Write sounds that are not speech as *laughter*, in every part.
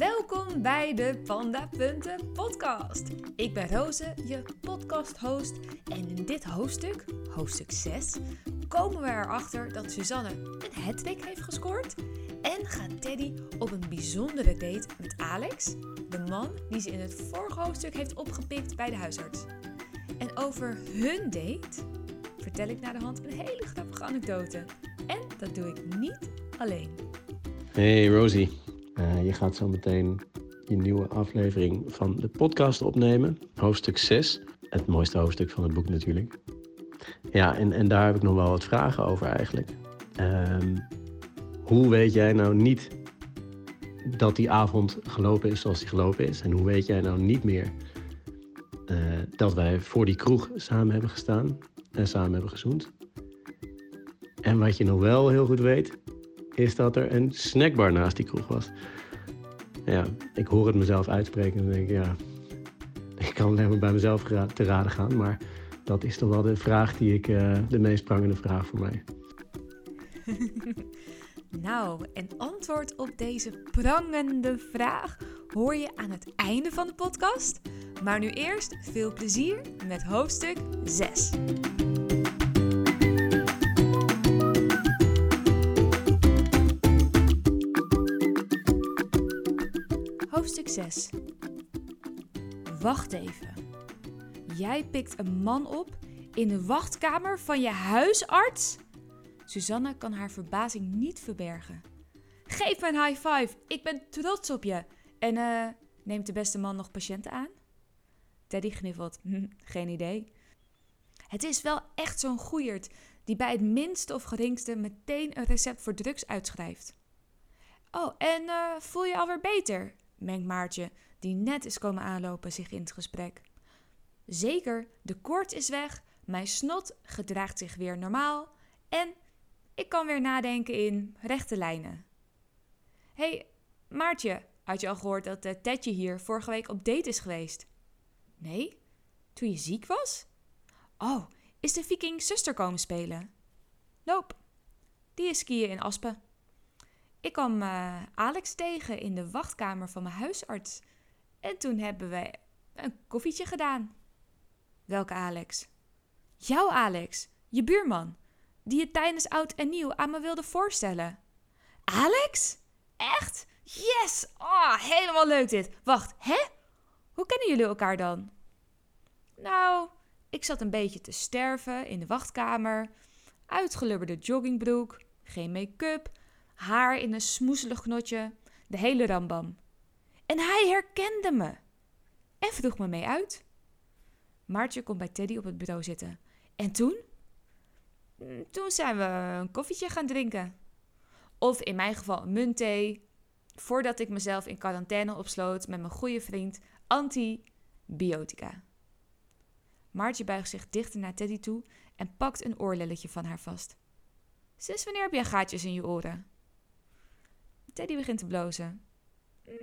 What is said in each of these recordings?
Welkom bij de Panda Punten podcast. Ik ben Roze, je podcast-host. En in dit hoofdstuk, hoofdstuk 6, komen we erachter dat Suzanne een hattrick heeft gescoord. En gaat Teddy op een bijzondere date met Alex, de man die ze in het vorige hoofdstuk heeft opgepikt bij de huisarts. En over hun date vertel ik naar de hand een hele grappige anekdote. En dat doe ik niet alleen. Hey Rosie, uh, je gaat zo meteen je nieuwe aflevering van de podcast opnemen. Hoofdstuk 6, het mooiste hoofdstuk van het boek natuurlijk. Ja, en, en daar heb ik nog wel wat vragen over eigenlijk. Um, hoe weet jij nou niet dat die avond gelopen is zoals die gelopen is? En hoe weet jij nou niet meer uh, dat wij voor die kroeg samen hebben gestaan en samen hebben gezoend? En wat je nog wel heel goed weet, is dat er een snackbar naast die kroeg was. Ja, ik hoor het mezelf uitspreken en denk ik, ja, *laughs* ik kan alleen bij mezelf te raden gaan. Maar dat is toch wel de vraag die ik, uh, de meest prangende vraag voor mij. *laughs* nou, en antwoord op deze prangende vraag hoor je aan het einde van de podcast. Maar nu eerst veel plezier met hoofdstuk 6. Hoofdstuk 6. Wacht even. Jij pikt een man op in de wachtkamer van je huisarts? Suzanne kan haar verbazing niet verbergen. Geef me een high five, ik ben trots op je. En uh, neemt de beste man nog patiënten aan? Teddy gniffelt. *laughs* Geen idee. Het is wel echt zo'n goeierd die bij het minste of geringste meteen een recept voor drugs uitschrijft. Oh, en uh, voel je alweer beter? Mengt Maartje, die net is komen aanlopen, zich in het gesprek. Zeker, de koorts is weg, mijn snot gedraagt zich weer normaal en ik kan weer nadenken in rechte lijnen. hey, Maartje, had je al gehoord dat uh, Tedje hier vorige week op date is geweest? Nee? Toen je ziek was? Oh, is de viking zuster komen spelen? Nope, die is skiën in Aspen. Ik kwam uh, Alex tegen in de wachtkamer van mijn huisarts. En toen hebben we een koffietje gedaan. Welke Alex? Jouw Alex, je buurman, die je tijdens oud en nieuw aan me wilde voorstellen. Alex? Echt? Yes! Oh, helemaal leuk dit. Wacht, hè? Hoe kennen jullie elkaar dan? Nou, ik zat een beetje te sterven in de wachtkamer. Uitgelubberde joggingbroek, geen make-up, haar in een smoezelig knotje, de hele rambam. En hij herkende me en vroeg me mee uit. Maartje komt bij Teddy op het bureau zitten. En toen? Mm, toen zijn we een koffietje gaan drinken. Of in mijn geval een muntthee. Voordat ik mezelf in quarantaine opsloot met mijn goede vriend Antibiotica. Maartje buigt zich dichter naar Teddy toe en pakt een oorlelletje van haar vast. Sinds wanneer heb jij gaatjes in je oren? Teddy begint te blozen. Mm,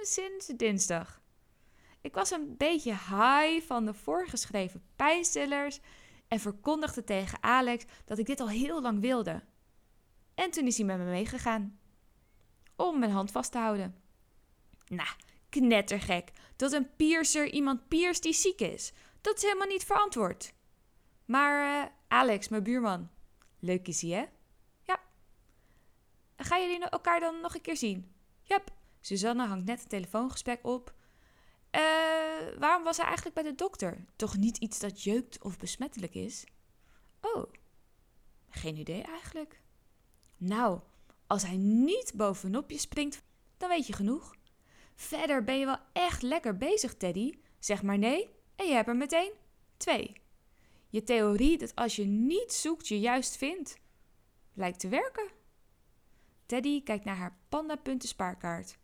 sinds dinsdag. Ik was een beetje high van de voorgeschreven pijnstillers en verkondigde tegen Alex dat ik dit al heel lang wilde. En toen is hij met me meegegaan. Om mijn hand vast te houden. Nou, knettergek. Dat een piercer iemand pierst die ziek is. Dat is helemaal niet verantwoord. Maar uh, Alex, mijn buurman. Leuk is hij, hè? Gaan jullie elkaar dan nog een keer zien? Jep. Suzanne hangt net een telefoongesprek op. Uh, waarom was hij eigenlijk bij de dokter? Toch niet iets dat jeukt of besmettelijk is? Oh, geen idee eigenlijk. Nou, als hij niet bovenop je springt, dan weet je genoeg. Verder ben je wel echt lekker bezig, Teddy. Zeg maar nee en je hebt er meteen twee. Je theorie dat als je niet zoekt, je juist vindt, lijkt te werken. Teddy kijkt naar haar pandapunten spaarkaart.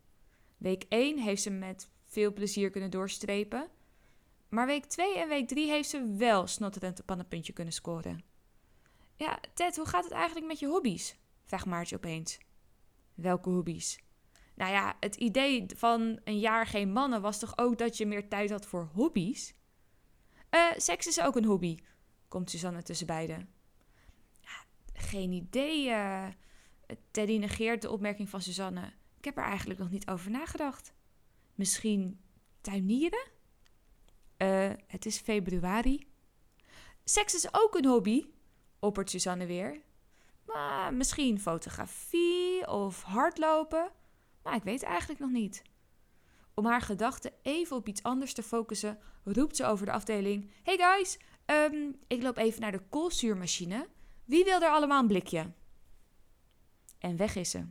Week 1 heeft ze met veel plezier kunnen doorstrepen. Maar week 2 en week 3 heeft ze wel snotterend een pandapuntje kunnen scoren. Ja, Ted, hoe gaat het eigenlijk met je hobby's? vraagt Maartje opeens. Welke hobby's? Nou ja, het idee van een jaar geen mannen was toch ook dat je meer tijd had voor hobby's? Eh, seks is ook een hobby, komt Suzanne tussen beiden. Geen idee, uh, Teddy negeert de opmerking van Suzanne. Ik heb er eigenlijk nog niet over nagedacht. Misschien tuinieren? Eh, het is februari. Seks is ook een hobby, oppert Suzanne weer. Maar misschien fotografie of hardlopen. Maar ik weet eigenlijk nog niet. Om haar gedachten even op iets anders te focussen, roept ze over de afdeling: Hey guys, ehm, ik loop even naar de koolzuurmachine. Wie wil er allemaal een blikje? En weg is ze.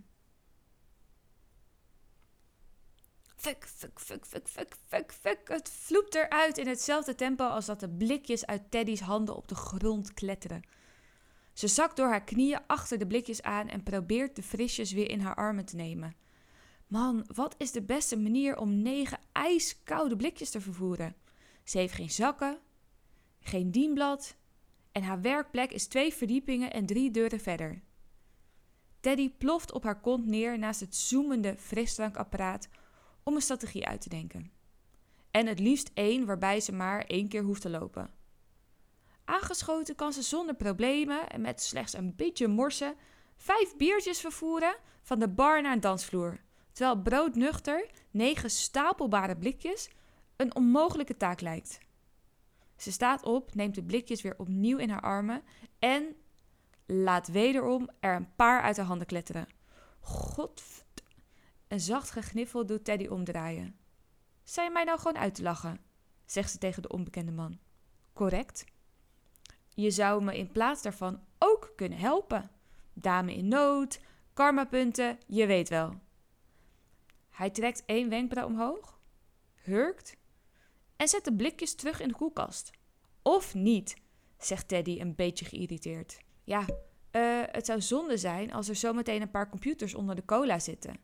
Fuck, fuck, fuck, fuck, fuck, fuck, fuck. Het vloept eruit in hetzelfde tempo als dat de blikjes uit Teddy's handen op de grond kletteren. Ze zakt door haar knieën achter de blikjes aan en probeert de frisjes weer in haar armen te nemen. Man, wat is de beste manier om negen ijskoude blikjes te vervoeren? Ze heeft geen zakken, geen dienblad en haar werkplek is twee verdiepingen en drie deuren verder. Teddy ploft op haar kont neer naast het zoemende frisdrankapparaat om een strategie uit te denken. En het liefst één waarbij ze maar één keer hoeft te lopen. Aangeschoten kan ze zonder problemen en met slechts een beetje morsen vijf biertjes vervoeren van de bar naar een dansvloer. Terwijl broodnuchter negen stapelbare blikjes een onmogelijke taak lijkt. Ze staat op, neemt de blikjes weer opnieuw in haar armen en laat wederom er een paar uit de handen kletteren. God. Een zacht gegniffel doet Teddy omdraaien. Zijn mij nou gewoon uit te lachen? zegt ze tegen de onbekende man. Correct. Je zou me in plaats daarvan ook kunnen helpen. Dame in nood, karmapunten, je weet wel. Hij trekt één wenkbrauw omhoog, hurkt en zet de blikjes terug in de koelkast. Of niet, zegt Teddy een beetje geïrriteerd. Ja, uh, het zou zonde zijn als er zometeen een paar computers onder de cola zitten.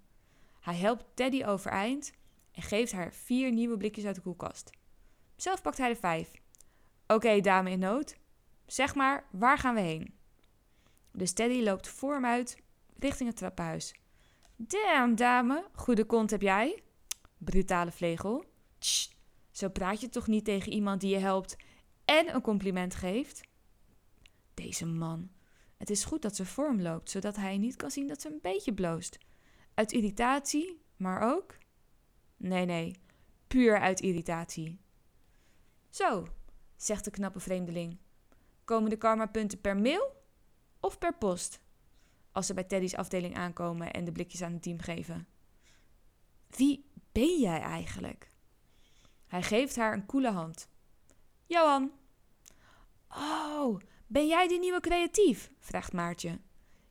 Hij helpt Teddy overeind en geeft haar vier nieuwe blikjes uit de koelkast. Zelf pakt hij er vijf. Oké, dame in nood. Zeg maar, waar gaan we heen? Dus Teddy loopt voor hem uit richting het trappenhuis. Damn, dame, goede kont heb jij. Brutale vlegel. Tsch, zo praat je toch niet tegen iemand die je helpt en een compliment geeft? Deze man. Het is goed dat ze voor hem loopt, zodat hij niet kan zien dat ze een beetje bloost. Uit irritatie, maar ook. Nee, nee, puur uit irritatie. Zo, zegt de knappe vreemdeling. Komen de karmapunten per mail of per post? Als ze bij Teddy's afdeling aankomen en de blikjes aan het team geven. Wie ben jij eigenlijk? Hij geeft haar een koele hand. Johan. Oh, ben jij die nieuwe creatief? vraagt Maartje.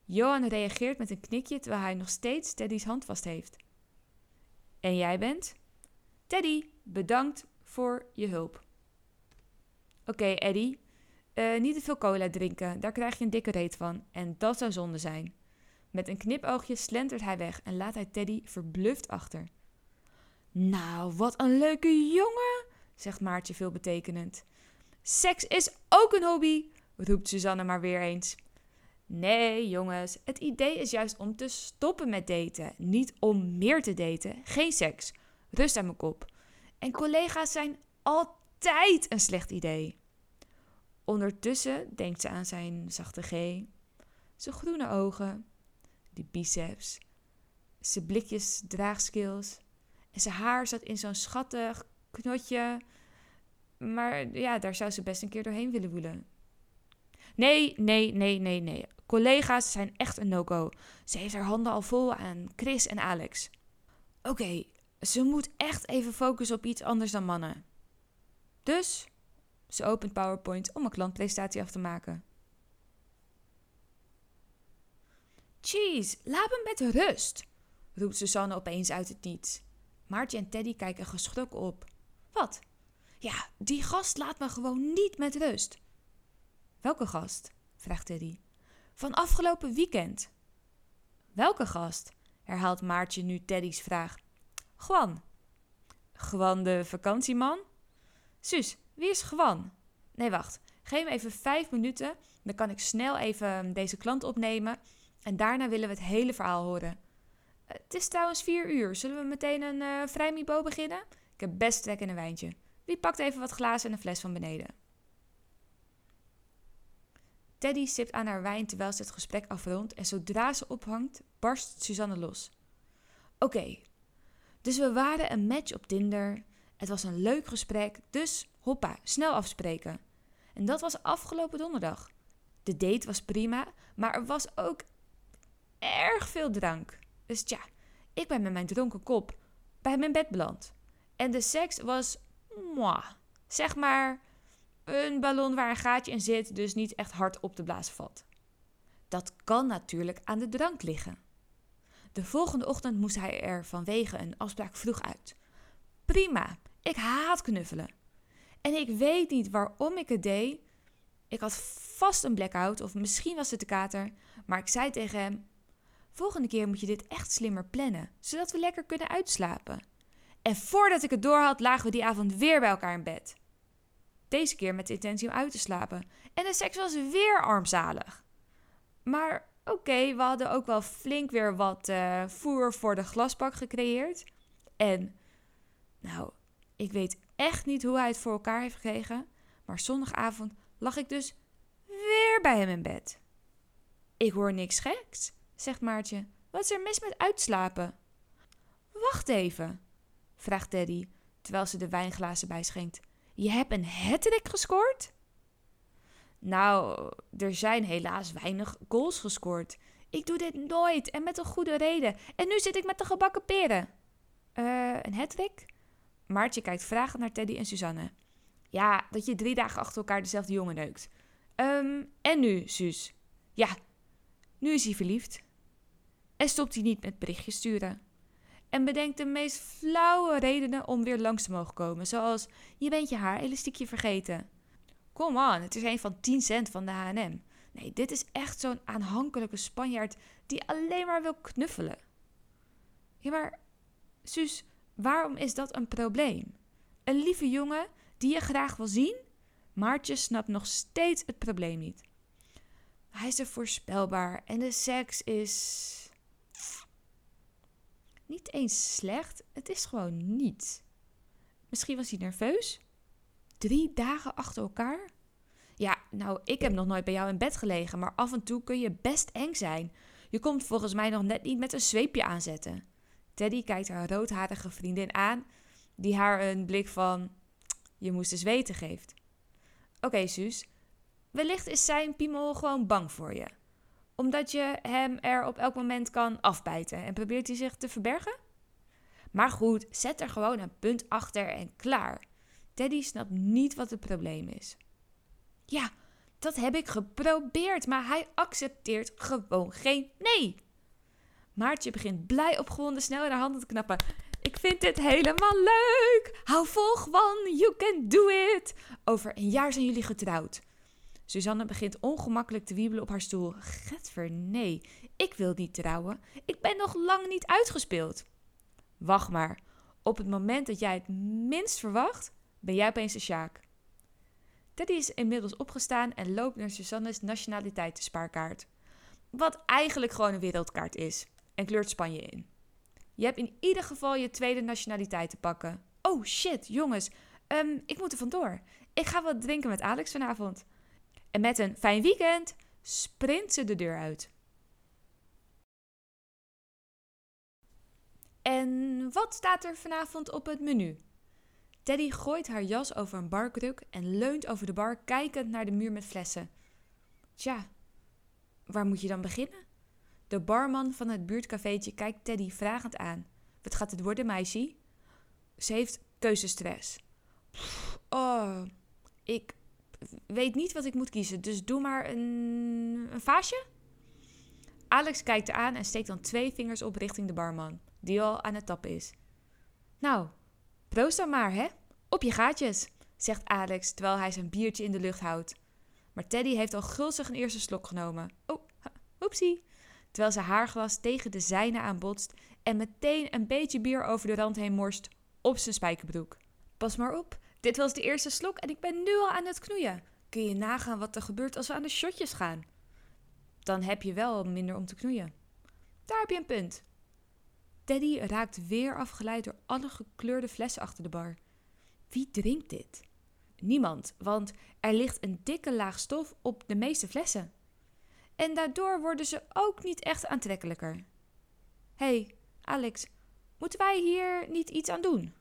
Johan reageert met een knikje terwijl hij nog steeds Teddy's hand vast heeft. En jij bent? Teddy, bedankt voor je hulp. Oké, Eddie. Uh, niet te veel cola drinken, daar krijg je een dikke reet van. En dat zou zonde zijn. Met een knipoogje slentert hij weg en laat hij Teddy verbluft achter. Nou, wat een leuke jongen, zegt Maartje veelbetekenend. Seks is ook een hobby, roept Suzanne maar weer eens. Nee, jongens, het idee is juist om te stoppen met daten, niet om meer te daten. Geen seks. Rust aan mijn kop. En collega's zijn altijd een slecht idee. Ondertussen denkt ze aan zijn zachte G, zijn groene ogen, die biceps, zijn blikjes draagskills en zijn haar zat in zo'n schattig knotje. Maar ja, daar zou ze best een keer doorheen willen woelen. Nee, nee, nee, nee, nee. Collega's zijn echt een no-go. Ze heeft haar handen al vol aan Chris en Alex. Oké, ze moet echt even focussen op iets anders dan mannen. Dus ze opent PowerPoint om een klantpresentatie af te maken. Jeez, laat me met rust, roept Susanne opeens uit het niets. Maartje en Teddy kijken geschrokken op. Wat? Ja, die gast laat me gewoon niet met rust. Welke gast? vraagt Teddy. Van afgelopen weekend. Welke gast? herhaalt Maartje nu Teddy's vraag. Gwan. Gwan de vakantieman? Suus, wie is Gwan? Nee, wacht. Geef me even vijf minuten. Dan kan ik snel even deze klant opnemen. En daarna willen we het hele verhaal horen. Het is trouwens vier uur. Zullen we meteen een uh, vrijmibo beginnen? Ik heb best trek in een wijntje. Wie pakt even wat glazen en een fles van beneden? Teddy sipt aan haar wijn terwijl ze het gesprek afrondt en zodra ze ophangt, barst Suzanne los. Oké, dus we waren een match op Tinder. Het was een leuk gesprek, dus hoppa, snel afspreken. En dat was afgelopen donderdag. De date was prima, maar er was ook erg veel drank. Dus tja, ik ben met mijn dronken kop bij mijn bed beland. En de seks was, moi, zeg maar, een ballon waar een gaatje in zit, dus niet echt hard op te blazen valt. Dat kan natuurlijk aan de drank liggen. De volgende ochtend moest hij er vanwege een afspraak vroeg uit. Prima, ik haat knuffelen. En ik weet niet waarom ik het deed. Ik had vast een blackout of misschien was het de kater, maar ik zei tegen hem: Volgende keer moet je dit echt slimmer plannen, zodat we lekker kunnen uitslapen. En voordat ik het doorhad, lagen we die avond weer bij elkaar in bed. Deze keer met de intentie om uit te slapen. En de seks was weer armzalig. Maar oké, we hadden ook wel flink weer wat uh, voer voor de glasbak gecreëerd. En, nou, ik weet echt niet hoe hij het voor elkaar heeft gekregen. Maar zondagavond lag ik dus weer bij hem in bed. Ik hoor niks geks, zegt Maartje. Wat is er mis met uitslapen? Wacht even, vraagt Teddy, terwijl ze de wijnglazen bijschenkt. Je hebt een hattrick gescoord? Nou, er zijn helaas weinig goals gescoord. Ik doe dit nooit en met een goede reden. En nu zit ik met de gebakken peren. Uh, een hattrick? Maartje kijkt vragend naar Teddy en Suzanne. Ja, dat je drie dagen achter elkaar dezelfde jongen neukt. Um, en nu, Suus? Ja, nu is hij verliefd. En stopt hij niet met berichtjes sturen. En bedenkt de meest flauwe redenen om weer langs te mogen komen. Zoals, je bent je haar elastiekje vergeten. Kom on, het is een van 10 cent van de H&M. Nee, dit is echt zo'n aanhankelijke Spanjaard die alleen maar wil knuffelen. Ja, maar Suus, waarom is dat een probleem? Een lieve jongen die je graag wil zien? Maartje snapt nog steeds het probleem niet. Hij is er voorspelbaar en de seks is niet eens slecht, het is gewoon niet. Misschien was hij nerveus? Drie dagen achter elkaar? Ja, nou, ik heb nog nooit bij jou in bed gelegen, maar af en toe kun je best eng zijn. Je komt volgens mij nog net niet met een zweepje aanzetten. Teddy kijkt haar roodharige vriendin aan, die haar een blik van je moest eens weten geeft. Oké, okay, Suus, wellicht is zijn piemel gewoon bang voor je omdat je hem er op elk moment kan afbijten. En probeert hij zich te verbergen? Maar goed, zet er gewoon een punt achter en klaar. Teddy snapt niet wat het probleem is. Ja, dat heb ik geprobeerd, maar hij accepteert gewoon geen nee. Maartje begint blij opgewonden snel in haar handen te knappen. Ik vind dit helemaal leuk. Hou vol gewoon, you can do it. Over een jaar zijn jullie getrouwd. Suzanne begint ongemakkelijk te wiebelen op haar stoel. Getver, nee, ik wil niet trouwen. Ik ben nog lang niet uitgespeeld. Wacht maar. Op het moment dat jij het minst verwacht, ben jij opeens de Sjaak. Teddy is inmiddels opgestaan en loopt naar Suzanne's nationaliteitenspaarkaart. Wat eigenlijk gewoon een wereldkaart is. En kleurt Spanje in. Je hebt in ieder geval je tweede nationaliteit te pakken. Oh shit, jongens. Um, ik moet er vandoor. Ik ga wat drinken met Alex vanavond. En met een fijn weekend sprint ze de deur uit. En wat staat er vanavond op het menu? Teddy gooit haar jas over een barkruk en leunt over de bar, kijkend naar de muur met flessen. Tja, waar moet je dan beginnen? De barman van het buurtcafeetje kijkt Teddy vragend aan. Wat gaat het worden, meisje? Ze heeft keuzestress. Oh, ik weet niet wat ik moet kiezen, dus doe maar een, een vaasje. Alex kijkt aan en steekt dan twee vingers op richting de barman, die al aan het tappen is. Nou, proost dan maar, hè? Op je gaatjes, zegt Alex terwijl hij zijn biertje in de lucht houdt. Maar Teddy heeft al gulzig een eerste slok genomen. Oh, oepsie. Terwijl ze haar glas tegen de zijne aanbotst en meteen een beetje bier over de rand heen morst op zijn spijkerbroek. Pas maar op, dit was de eerste slok en ik ben nu al aan het knoeien. Kun je nagaan wat er gebeurt als we aan de shotjes gaan? Dan heb je wel minder om te knoeien. Daar heb je een punt. Teddy raakt weer afgeleid door alle gekleurde flessen achter de bar. Wie drinkt dit? Niemand, want er ligt een dikke laag stof op de meeste flessen. En daardoor worden ze ook niet echt aantrekkelijker. Hey, Alex, Moeten wij hier niet iets aan doen?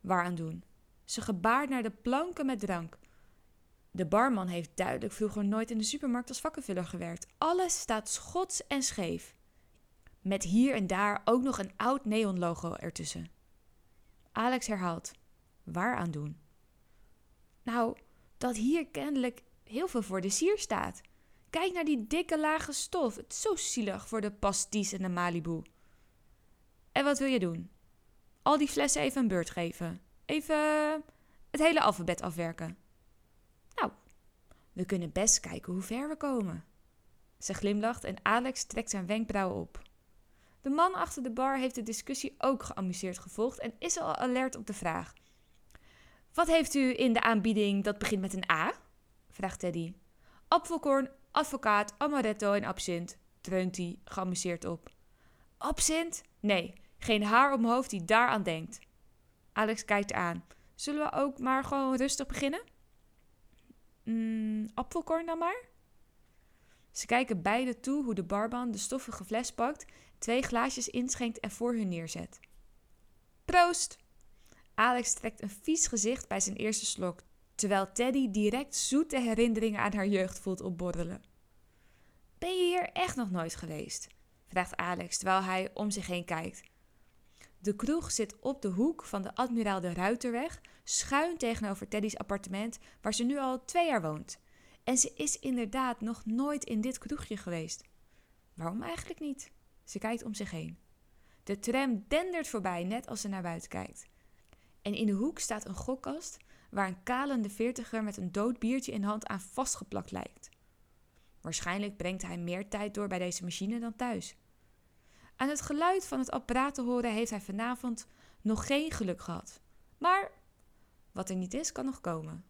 Waar aan doen? Ze gebaart naar de planken met drank. De barman heeft duidelijk vroeger nooit in de supermarkt als vakkenvuller gewerkt. Alles staat schots en scheef. Met hier en daar ook nog een oud neonlogo ertussen. Alex herhaalt: Waar aan doen? Nou, dat hier kennelijk heel veel voor de sier staat. Kijk naar die dikke lage stof. Het is zo zielig voor de pasties en de Malibu. En wat wil je doen? Al die flessen even een beurt geven. Even het hele alfabet afwerken. Nou, we kunnen best kijken hoe ver we komen. Ze glimlacht en Alex trekt zijn wenkbrauwen op. De man achter de bar heeft de discussie ook geamuseerd gevolgd en is al alert op de vraag. Wat heeft u in de aanbieding dat begint met een A? vraagt Teddy. Apfelkorn, advocaat, amaretto en absint, dreunt hij geamuseerd op. Absint? Nee, geen haar hoofd die daaraan denkt. Alex kijkt aan. Zullen we ook maar gewoon rustig beginnen? Mm, apfelkorn dan maar? Ze kijken beide toe hoe de barman de stoffige fles pakt, twee glaasjes inschenkt en voor hun neerzet. Proost! Alex trekt een vies gezicht bij zijn eerste slok, terwijl Teddy direct zoete herinneringen aan haar jeugd voelt opborrelen. Ben je hier echt nog nooit geweest? vraagt Alex terwijl hij om zich heen kijkt. De kroeg zit op de hoek van de Admiraal de Ruiterweg, schuin tegenover Teddy's appartement, waar ze nu al twee jaar woont. En ze is inderdaad nog nooit in dit kroegje geweest. Waarom eigenlijk niet? Ze kijkt om zich heen. De tram dendert voorbij net als ze naar buiten kijkt. En in de hoek staat een gokkast waar een kalende veertiger met een dood biertje in hand aan vastgeplakt lijkt. Waarschijnlijk brengt hij meer tijd door bij deze machine dan thuis. Aan het geluid van het apparaat te horen heeft hij vanavond nog geen geluk gehad. Maar wat er niet is, kan nog komen.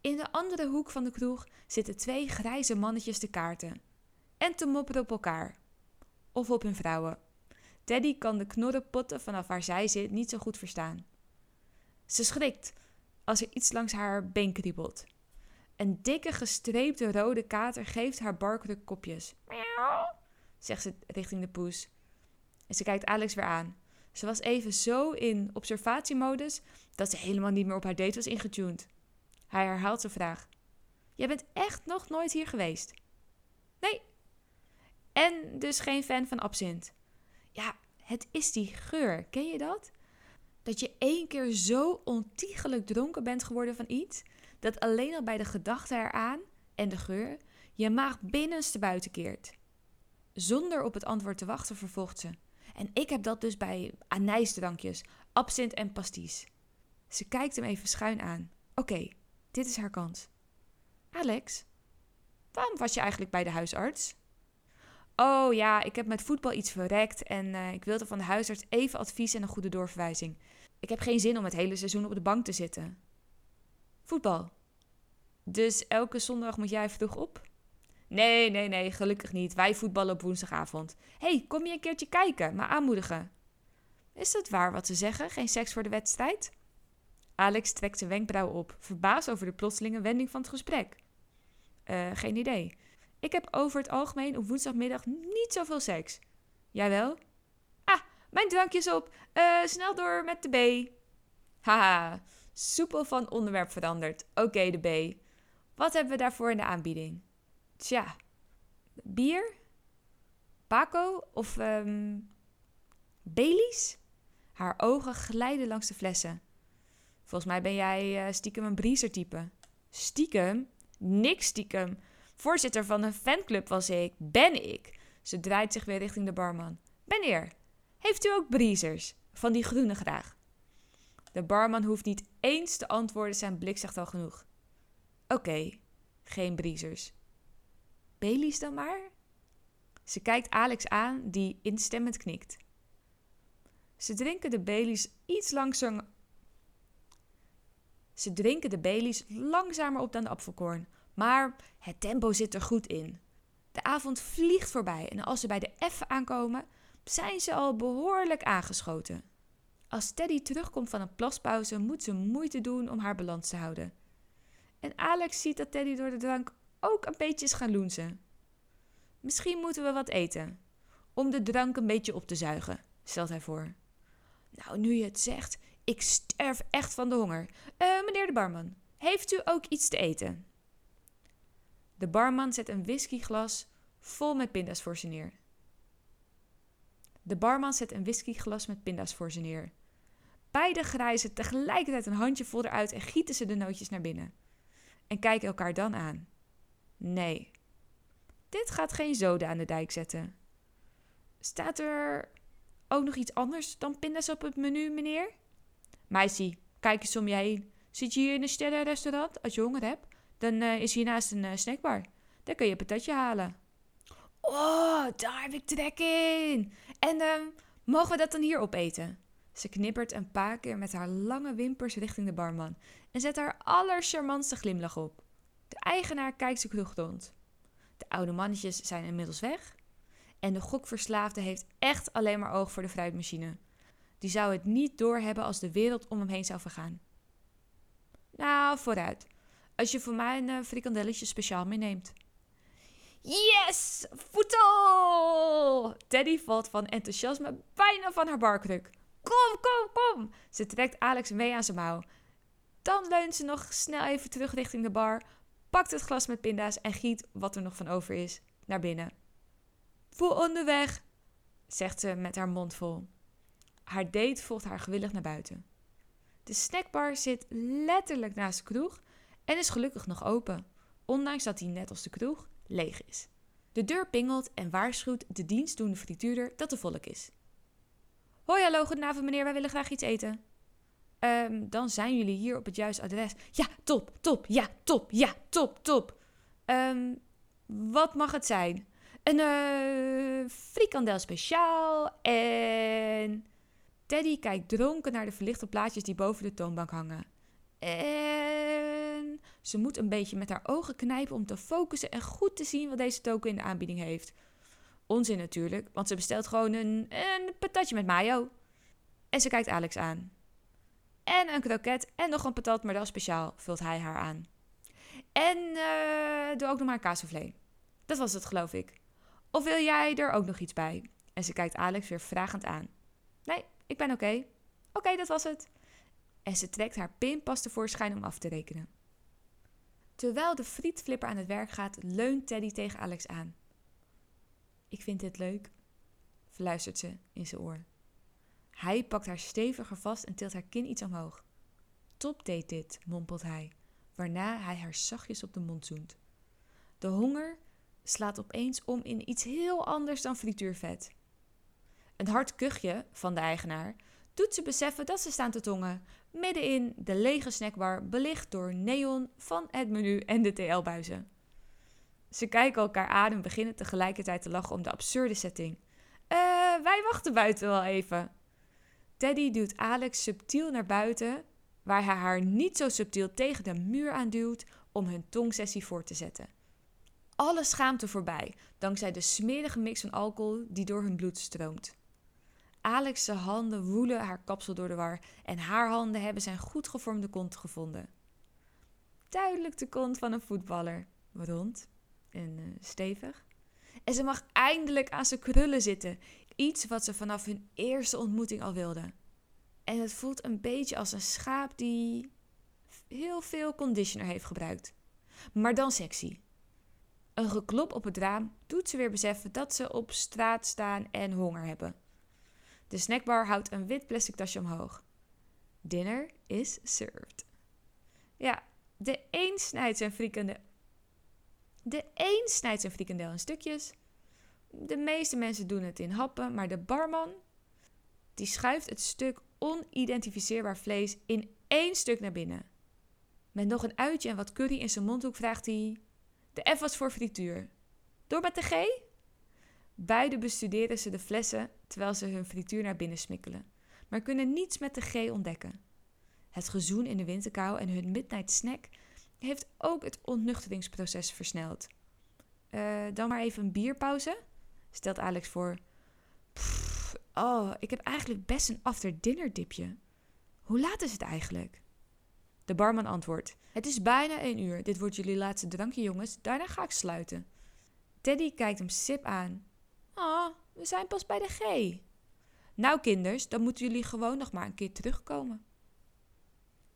In de andere hoek van de kroeg zitten twee grijze mannetjes te kaarten. En te mopperen op elkaar. Of op hun vrouwen. Teddy kan de knorrenpotten vanaf waar zij zit niet zo goed verstaan. Ze schrikt als er iets langs haar been kriebelt. Een dikke gestreepte rode kater geeft haar barkruk kopjes. Miauw, zegt ze richting de poes. En ze kijkt Alex weer aan. Ze was even zo in observatiemodus dat ze helemaal niet meer op haar date was ingetuned. Hij herhaalt zijn vraag. Jij bent echt nog nooit hier geweest? Nee. En dus geen fan van absint? Ja, het is die geur. Ken je dat? Dat je één keer zo ontiegelijk dronken bent geworden van iets, dat alleen al bij de gedachte eraan en de geur je maag binnenste buiten keert. Zonder op het antwoord te wachten vervolgt ze. En ik heb dat dus bij anijsdrankjes, absint en pasties. Ze kijkt hem even schuin aan. Oké, dit is haar kans. Alex, waarom was je eigenlijk bij de huisarts? Oh ja, ik heb met voetbal iets verrekt en uh, ik wilde van de huisarts even advies en een goede doorverwijzing. Ik heb geen zin om het hele seizoen op de bank te zitten. Voetbal. Dus elke zondag moet jij vroeg op? Nee, nee, nee, gelukkig niet. Wij voetballen op woensdagavond. hey, kom je een keertje kijken, maar aanmoedigen. Is het waar wat ze zeggen? Geen seks voor de wedstrijd? Alex trekt zijn wenkbrauw op, verbaasd over de plotselinge wending van het gesprek. Uh, geen idee. Ik heb over het algemeen op woensdagmiddag niet zoveel seks. Jij wel? Ah, mijn drankjes op. Uh, snel door met de B. Haha, soepel van onderwerp veranderd. Oké, de B. Wat hebben we daarvoor in de aanbieding? Tja, bier? Paco of um, Baileys? Haar ogen glijden langs de flessen. Volgens mij ben jij uh, stiekem een briezer-type. Stiekem? Niks stiekem. Voorzitter van een fanclub was ik. Ben ik. Ze draait zich weer richting de barman. Meneer, heeft u ook briezers? Van die groene graag. De barman hoeft niet eens te antwoorden, zijn blik zegt al genoeg. Oké, geen briezers. Baileys dan maar? Ze kijkt Alex aan, die instemmend knikt. Ze drinken de Baileys iets langzamer. Ze drinken de Baileys langzamer op dan de apfelkorn, maar het tempo zit er goed in. De avond vliegt voorbij en als ze bij de F aankomen, zijn ze al behoorlijk aangeschoten. Als Teddy terugkomt van een plaspauze, moet ze moeite doen om haar balans te houden. En Alex ziet dat Teddy door de drank ook een beetje is gaan loenzen. Misschien moeten we wat eten, om de drank een beetje op te zuigen, stelt hij voor. Nou, nu je het zegt, ik sterf echt van de honger. Uh, meneer de barman, heeft u ook iets te eten? De barman zet een whiskyglas vol met pinda's voor ze neer. De barman zet een whiskyglas met pinda's voor ze neer. Beide grijzen tegelijkertijd een handje eruit en gieten ze de nootjes naar binnen. En kijken elkaar dan aan. Nee, dit gaat geen zoden aan de dijk zetten. Staat er ook nog iets anders dan pinda's op het menu, meneer? Meisje, kijk eens om je heen. Zit je hier in een sterrenrestaurant? Als je honger hebt, dan uh, is hiernaast een uh, snackbar. Daar kun je een patatje halen. Oh, daar heb ik trek in. En uh, mogen we dat dan hier opeten? Ze knippert een paar keer met haar lange wimpers richting de barman en zet haar allercharmantste glimlach op. De eigenaar kijkt kroeg rond. De oude mannetjes zijn inmiddels weg. En de gokverslaafde heeft echt alleen maar oog voor de fruitmachine. Die zou het niet doorhebben als de wereld om hem heen zou vergaan. Nou, vooruit. Als je voor mij een uh, frikandelletje speciaal meeneemt. Yes! Voetel! Teddy valt van enthousiasme bijna van haar barkruk. Kom, kom, kom! Ze trekt Alex mee aan zijn mouw. Dan leunt ze nog snel even terug richting de bar, pakt het glas met pinda's en giet wat er nog van over is naar binnen. Voor onderweg, zegt ze met haar mond vol. Haar date volgt haar gewillig naar buiten. De snackbar zit letterlijk naast de kroeg en is gelukkig nog open, ondanks dat hij net als de kroeg leeg is. De deur pingelt en waarschuwt de dienstdoende frituurder dat er volk is. Hoi, hallo, goedenavond meneer, wij willen graag iets eten. Um, dan zijn jullie hier op het juiste adres. Ja, top, top, ja, top, ja, top, top. Um, wat mag het zijn? Een uh, frikandel speciaal en... Teddy kijkt dronken naar de verlichte plaatjes die boven de toonbank hangen. En ze moet een beetje met haar ogen knijpen om te focussen en goed te zien wat deze toko in de aanbieding heeft. Onzin natuurlijk, want ze bestelt gewoon een, een patatje met mayo. En ze kijkt Alex aan. En een kroket en nog een patat, maar dan speciaal, vult hij haar aan. En uh, doe ook nog maar een. Dat was het, geloof ik. Of wil jij er ook nog iets bij? En ze kijkt Alex weer vragend aan. Nee, ik ben oké. Oké, dat was het. En ze trekt haar pinpas tevoorschijn om af te rekenen. Terwijl de frietflipper aan het werk gaat, leunt Teddy tegen Alex aan. Ik vind dit leuk, fluistert ze in zijn oor. Hij pakt haar steviger vast en tilt haar kin iets omhoog. Top deed dit, mompelt hij, waarna hij haar zachtjes op de mond zoent. De honger slaat opeens om in iets heel anders dan frituurvet. Een hard kuchje van de eigenaar doet ze beseffen dat ze staan te tongen midden in de lege snackbar, belicht door neon van het menu en de TL-buizen. Ze kijken elkaar aan en beginnen tegelijkertijd te lachen om de absurde setting. Eh, wij wachten buiten wel even. Teddy duwt Alex subtiel naar buiten, waar hij haar niet zo subtiel tegen de muur aanduwt om hun tongsessie voor te zetten. Alle schaamte voorbij, dankzij de smerige mix van alcohol die door hun bloed stroomt. Alex' handen woelen haar kapsel door de war en haar handen hebben zijn goed gevormde kont gevonden. Duidelijk de kont van een voetballer, rond en uh, stevig. En ze mag eindelijk aan zijn krullen zitten, iets wat ze vanaf hun eerste ontmoeting al wilde. En het voelt een beetje als een schaap die heel veel conditioner heeft gebruikt. Maar dan sexy. Een geklop op het raam doet ze weer beseffen dat ze op straat staan en honger hebben. De snackbar houdt een wit plastic tasje omhoog. Dinner is served. Ja, de een snijdt zijn frikandel. De een snijdt zijn frikandel in stukjes. De meeste mensen doen het in happen, maar de barman die schuift het stuk onidentificeerbaar vlees in één stuk naar binnen. Met nog een uitje en wat curry in zijn mondhoek vraagt hij: De F was voor frituur. Door met de G? Beide bestuderen ze de flessen terwijl ze hun frituur naar binnen smikkelen, maar kunnen niets met de G ontdekken. Het gezoen in de winterkou en hun midnight snack heeft ook het ontnuchteringsproces versneld. Uh, dan maar even een bierpauze, stelt Alex voor. Oh, ik heb eigenlijk best een after-dinner dipje. Hoe laat is het eigenlijk? De barman antwoordt: Het is bijna één uur. Dit wordt jullie laatste drankje, jongens. Daarna ga ik sluiten. Teddy kijkt hem sip aan. Oh, we zijn pas bij de G. Nou kinders, dan moeten jullie gewoon nog maar een keer terugkomen.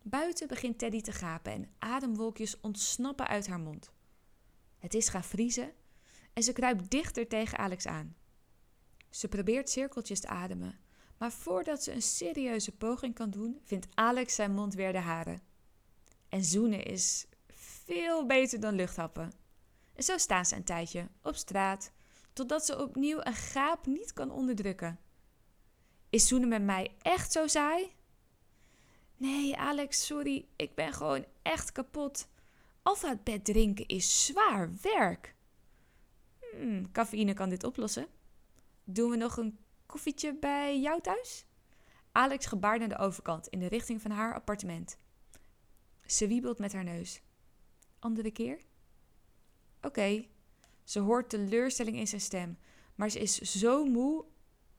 Buiten begint Teddy te gapen en ademwolkjes ontsnappen uit haar mond. Het is gaan vriezen en ze kruipt dichter tegen Alex aan. Ze probeert cirkeltjes te ademen, maar voordat ze een serieuze poging kan doen, vindt Alex zijn mond weer de haren. En zoenen is veel beter dan luchthappen. En zo staan ze een tijdje op straat, totdat ze opnieuw een gaap niet kan onderdrukken. Is zoenen met mij echt zo saai? Nee, Alex, sorry, ik ben gewoon echt kapot. Alfabet drinken is zwaar werk. Hmm, cafeïne kan dit oplossen. Doen we nog een koffietje bij jou thuis? Alex gebaart naar de overkant in de richting van haar appartement. Ze wiebelt met haar neus. Andere keer? Oké. Ze hoort teleurstelling in zijn stem, maar ze is zo moe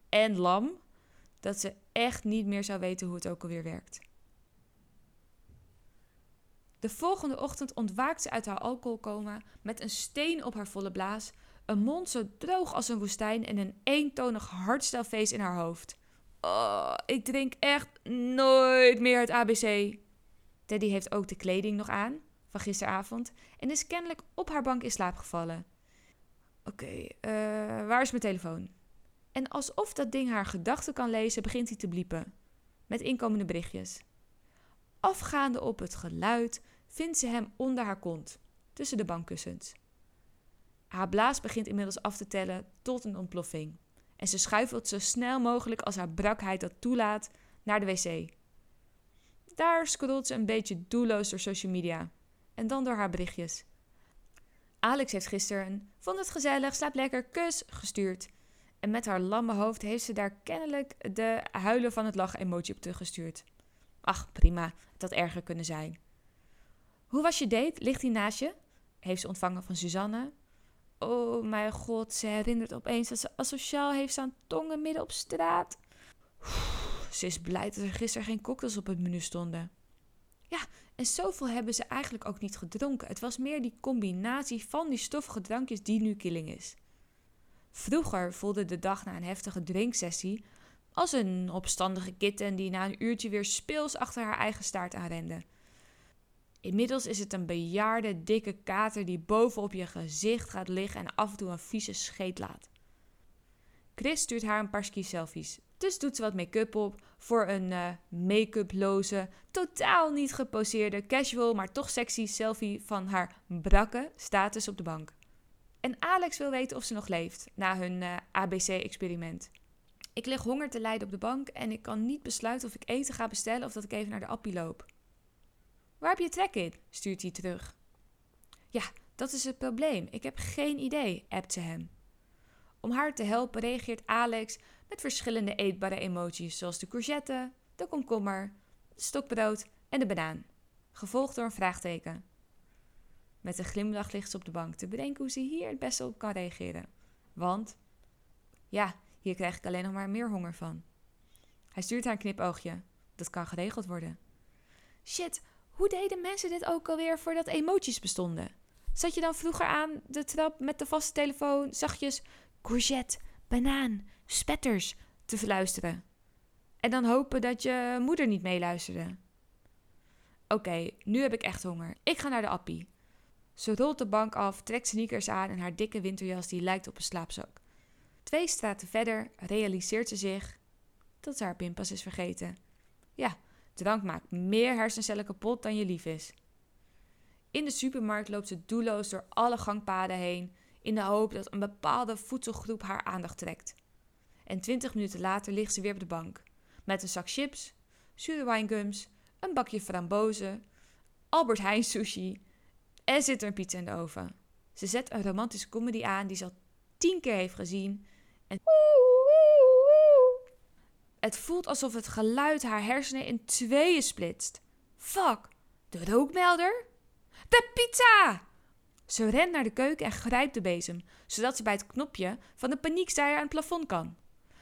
en lam dat ze echt niet meer zou weten hoe het ook alweer werkt. De volgende ochtend ontwaakt ze uit haar alcoholcoma met een steen op haar volle blaas, een mond zo droog als een woestijn en een eentonig hardstelfeest in haar hoofd. Oh, ik drink echt nooit meer het ABC. Teddy heeft ook de kleding nog aan van gisteravond en is kennelijk op haar bank in slaap gevallen. Oké, eh, waar is mijn telefoon? En alsof dat ding haar gedachten kan lezen, begint hij te bliepen. Met inkomende berichtjes. Afgaande op het geluid vindt ze hem onder haar kont, tussen de bankkussens. Haar blaas begint inmiddels af te tellen tot een ontploffing. En ze schuifelt zo snel mogelijk als haar brakheid dat toelaat naar de wc. Daar scrolt ze een beetje doelloos door social media. En dan door haar berichtjes. Alex heeft gisteren een vond het gezellig, slaap lekker, kus gestuurd. En met haar lamme hoofd heeft ze daar kennelijk de huilen van het lachen emoji op teruggestuurd. Ach, prima, het had erger kunnen zijn. Hoe was je date? Ligt hij naast je? Heeft ze ontvangen van Suzanne. Oh mijn god, ze herinnert opeens dat ze asociaal heeft staan tongen midden op straat. ze is blij dat er gisteren geen cocktails op het menu stonden. Ja, en zoveel hebben ze eigenlijk ook niet gedronken. Het was meer die combinatie van die stoffige drankjes die nu killing is. Vroeger voelde de dag na een heftige drinksessie als een opstandige kitten die na een uurtje weer speels achter haar eigen staart aanrende. Inmiddels is het een bejaarde, dikke kater die bovenop je gezicht gaat liggen en af en toe een vieze scheet laat. Chris stuurt haar een paar ski-selfies. Dus doet ze wat make-up op voor een uh, make-uploze, totaal niet geposeerde, casual, maar toch sexy selfie van haar brakke status op de bank. En Alex wil weten of ze nog leeft na hun eh, ABC-experiment. Ik lig honger te lijden op de bank en ik kan niet besluiten of ik eten ga bestellen of dat ik even naar de appie loop. Waar heb je trek in? stuurt hij terug. Ja, dat is het probleem. Ik heb geen idee, appt ze hem. Om haar te helpen reageert Alex met verschillende eetbare emoties, zoals de courgette, de komkommer, de stokbrood en de banaan, gevolgd door een vraagteken. Met een glimlach ligt ze op de bank te bedenken hoe ze hier het beste op kan reageren. Want, ja, hier krijg ik alleen nog maar meer honger van. Hij stuurt haar een knipoogje. Dat kan geregeld worden. Shit, hoe deden mensen dit ook alweer voordat emoties bestonden? Zat je dan vroeger aan de trap met de vaste telefoon zachtjes courgette, banaan, spetters te verluisteren? En dan hopen dat je moeder niet meeluisterde? Oké, nu heb ik echt honger. Ik ga naar de appie. Ze rolt de bank af, trekt sneakers aan en haar dikke winterjas die lijkt op een slaapzak. Twee straten verder realiseert ze zich dat ze haar pinpas is vergeten. Ja, Drank maakt meer hersencellen kapot dan je lief is. In de supermarkt loopt ze doelloos door alle gangpaden heen in de hoop dat een bepaalde voedselgroep haar aandacht trekt. En twintig minuten later ligt ze weer op de bank met een zak chips, zure een bakje frambozen, Albert Heijn sushi en zit er een pizza in de oven. Ze zet een romantische comedy aan die ze al tien keer heeft gezien en het voelt alsof het geluid haar hersenen in tweeën splitst. Fuck, de rookmelder? De pizza! Ze rent naar de keuken en grijpt de bezem, zodat ze bij het knopje van de paniekstaaier aan het plafond kan.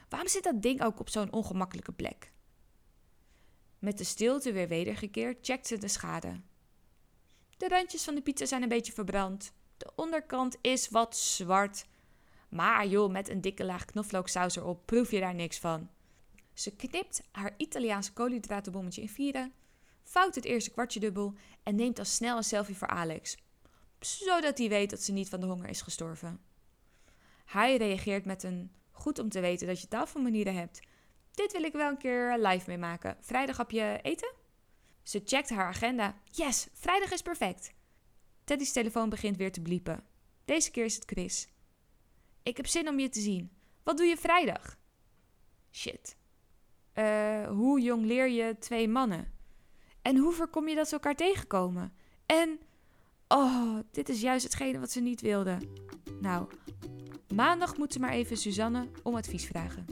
Waarom zit dat ding ook op zo'n ongemakkelijke plek? Met de stilte weer wedergekeerd checkt ze de schade. De randjes van de pizza zijn een beetje verbrand. De onderkant is wat zwart. Maar joh, met een dikke laag knoflooksaus erop proef je daar niks van. Ze knipt haar Italiaanse koolhydratenbommetje in vieren, vouwt het eerste kwartje dubbel en neemt al snel een selfie voor Alex, zodat hij weet dat ze niet van de honger is gestorven. Hij reageert met een goed om te weten dat je tafelmanieren hebt. Dit wil ik wel een keer live meemaken. Vrijdag heb je eten? Ze checkt haar agenda. Yes, vrijdag is perfect. Teddy's telefoon begint weer te bliepen. Deze keer is het Chris. Ik heb zin om je te zien. Wat doe je vrijdag? Shit. Uh, hoe jong leer je twee mannen? En hoe voorkom je dat ze elkaar tegenkomen? En. Oh, dit is juist hetgene wat ze niet wilde. Nou, maandag moet ze maar even Suzanne om advies vragen.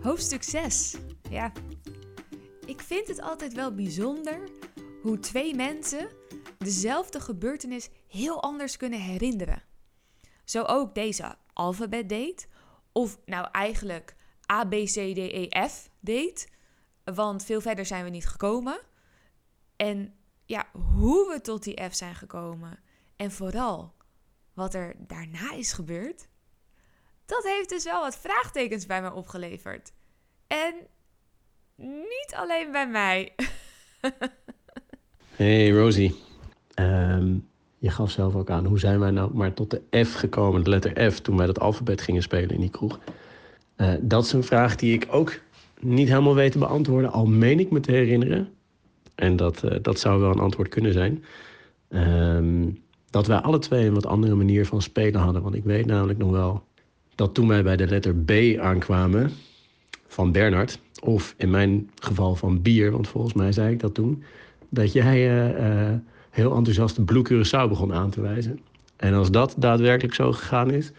Hoofdstuk 6. Ja, ik vind het altijd wel bijzonder hoe twee mensen dezelfde gebeurtenis heel anders kunnen herinneren. Zo ook deze alfabet date, of nou eigenlijk A, B, C, D, E, F date, want veel verder zijn we niet gekomen. En ja, hoe we tot die F zijn gekomen en vooral wat er daarna is gebeurd, dat heeft dus wel wat vraagtekens bij me opgeleverd. En niet alleen bij mij. *laughs* hey Rosie, ehm, je gaf zelf ook aan, hoe zijn wij nou maar tot de F gekomen, de letter F, toen wij dat alfabet gingen spelen in die kroeg? Uh, dat is een vraag die ik ook niet helemaal weet te beantwoorden, al meen ik me te herinneren. En dat, uh, dat zou wel een antwoord kunnen zijn. Um, dat wij alle twee een wat andere manier van spelen hadden. Want ik weet namelijk nog wel dat toen wij bij de letter B aankwamen van Bernard, of in mijn geval van bier, want volgens mij zei ik dat toen, dat jij uh, heel enthousiast Blue Curaçao begon aan te wijzen. En als dat daadwerkelijk zo gegaan is,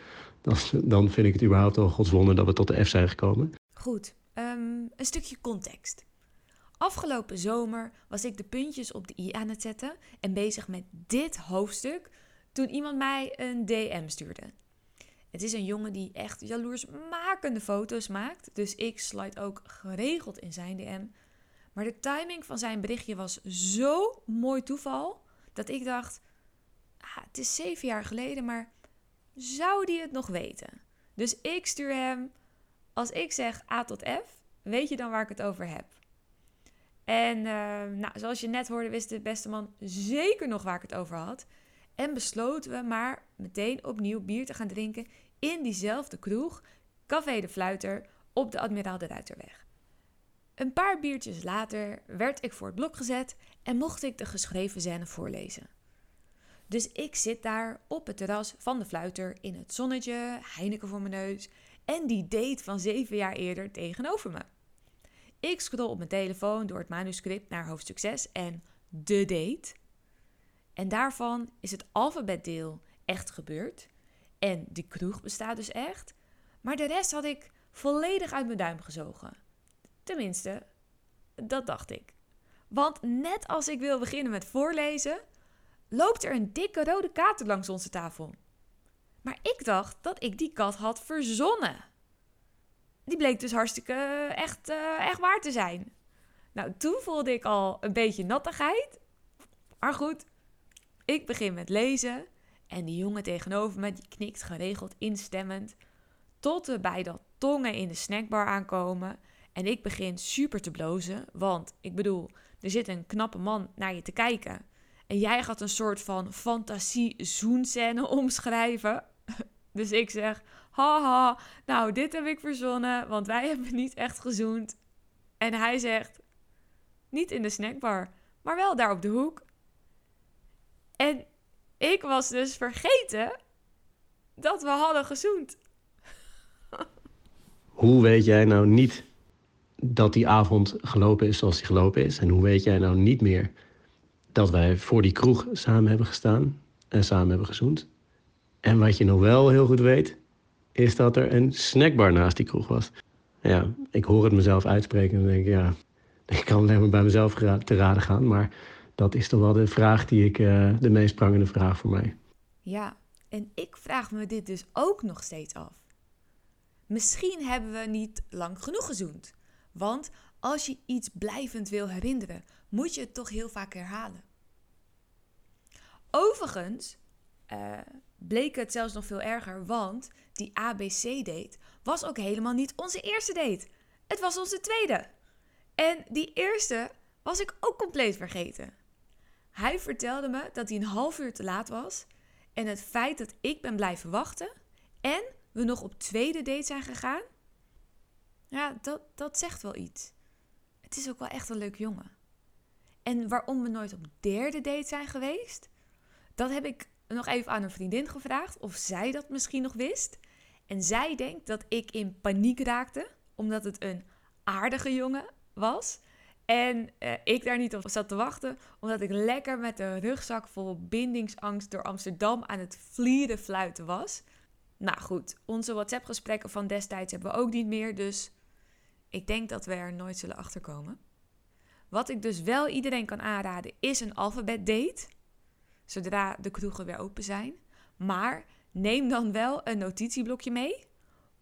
dan, dan vind ik het überhaupt al godswonder dat we tot de F zijn gekomen. Goed, um, een stukje context. Afgelopen zomer was ik de puntjes op de i aan het zetten en bezig met dit hoofdstuk toen iemand mij een DM stuurde. Het is een jongen die echt jaloersmakende foto's maakt, dus ik slide ook geregeld in zijn DM. Maar de timing van zijn berichtje was zo mooi toeval dat ik dacht: ah, het is zeven jaar geleden, maar zou die het nog weten? Dus ik stuur hem, als ik zeg A tot F, weet je dan waar ik het over heb? En uh, nou, zoals je net hoorde, wist de beste man zeker nog waar ik het over had. En besloten we maar meteen opnieuw bier te gaan drinken in diezelfde kroeg, Café de Fluiter, op de Admiraal de Ruiterweg. Een paar biertjes later werd ik voor het blok gezet en mocht ik de geschreven scène voorlezen. Dus ik zit daar op het terras van de Fluiter in het zonnetje, Heineken voor mijn neus en die date van zeven jaar eerder tegenover me. Ik scroll op mijn telefoon door het manuscript naar hoofdstuk 6 en de date. En daarvan is het alfabetdeel echt gebeurd. En de kroeg bestaat dus echt. Maar de rest had ik volledig uit mijn duim gezogen. Tenminste, dat dacht ik. Want net als ik wil beginnen met voorlezen, loopt er een dikke rode kater langs onze tafel. Maar ik dacht dat ik die kat had verzonnen. Die bleek dus hartstikke echt, uh, echt waar te zijn. Nou, toen voelde ik al een beetje nattigheid. Maar goed, ik begin met lezen. En die jongen tegenover me knikt geregeld instemmend. Tot we bij dat tongen in de snackbar aankomen. En ik begin super te blozen. Want ik bedoel, er zit een knappe man naar je te kijken. En jij gaat een soort van fantasie-zoenscène *laughs* omschrijven. *laughs* Dus ik zeg: Haha, nou, dit heb ik verzonnen, want wij *laughs* hebben niet echt gezoend. En hij zegt: Niet in de snackbar, maar wel daar op de hoek. En ik was dus vergeten dat we hadden gezoend. Hoe weet jij nou niet dat die avond gelopen is zoals die gelopen is? En hoe weet jij nou niet meer dat wij voor die kroeg samen hebben gestaan en samen hebben gezoend? En wat je nog wel heel goed weet, is dat er een snackbar naast die kroeg was. Ja, ik hoor het mezelf uitspreken en denk ja, *laughs* ik kan alleen maar bij mezelf te raden gaan. Maar dat is toch wel de vraag die ik, uh, de meest prangende vraag voor mij. Ja, en ik vraag me dit dus ook nog steeds af. Misschien hebben we niet lang genoeg gezoend. Want als je iets blijvend wil herinneren, moet je het toch heel vaak herhalen. Overigens uh, bleek het zelfs nog veel erger, want die ABC-date was ook helemaal niet onze eerste date. Het was onze tweede. En die eerste was ik ook compleet vergeten. Hij vertelde me dat hij een half uur te laat was en het feit dat ik ben blijven wachten en we nog op tweede date zijn gegaan, ja, dat, dat zegt wel iets. Het is ook wel echt een leuk jongen. En waarom we nooit op derde date zijn geweest, dat heb ik nog even aan een vriendin gevraagd of zij dat misschien nog wist. En zij denkt dat ik in paniek raakte, omdat het een aardige jongen was. En eh, ik daar niet op zat te wachten, omdat ik lekker met een rugzak vol bindingsangst door Amsterdam aan het vlieren fluiten was. Nou goed, onze WhatsApp-gesprekken van destijds hebben we ook niet meer, dus ik denk dat we er nooit zullen achterkomen. Wat ik dus wel iedereen kan aanraden is een alfabet date, zodra de kroegen weer open zijn. Maar neem dan wel een notitieblokje mee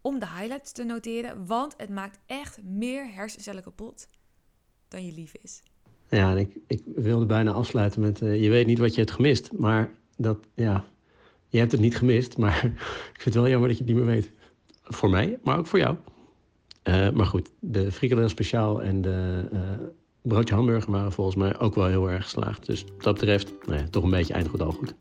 om de highlights te noteren, want het maakt echt meer hersencellen kapot dan je lief is. Ja, ik, ik wilde bijna afsluiten met: uh, je weet niet wat je hebt gemist, maar dat, ja, je hebt het niet gemist, maar *laughs* ik vind het wel jammer dat je het niet meer weet. Voor mij, maar ook voor jou. Uh, maar goed, de frikandel speciaal en de uh, broodje hamburger waren volgens mij ook wel heel erg geslaagd. Dus wat dat betreft, nou ja, toch een beetje eindgoed al goed.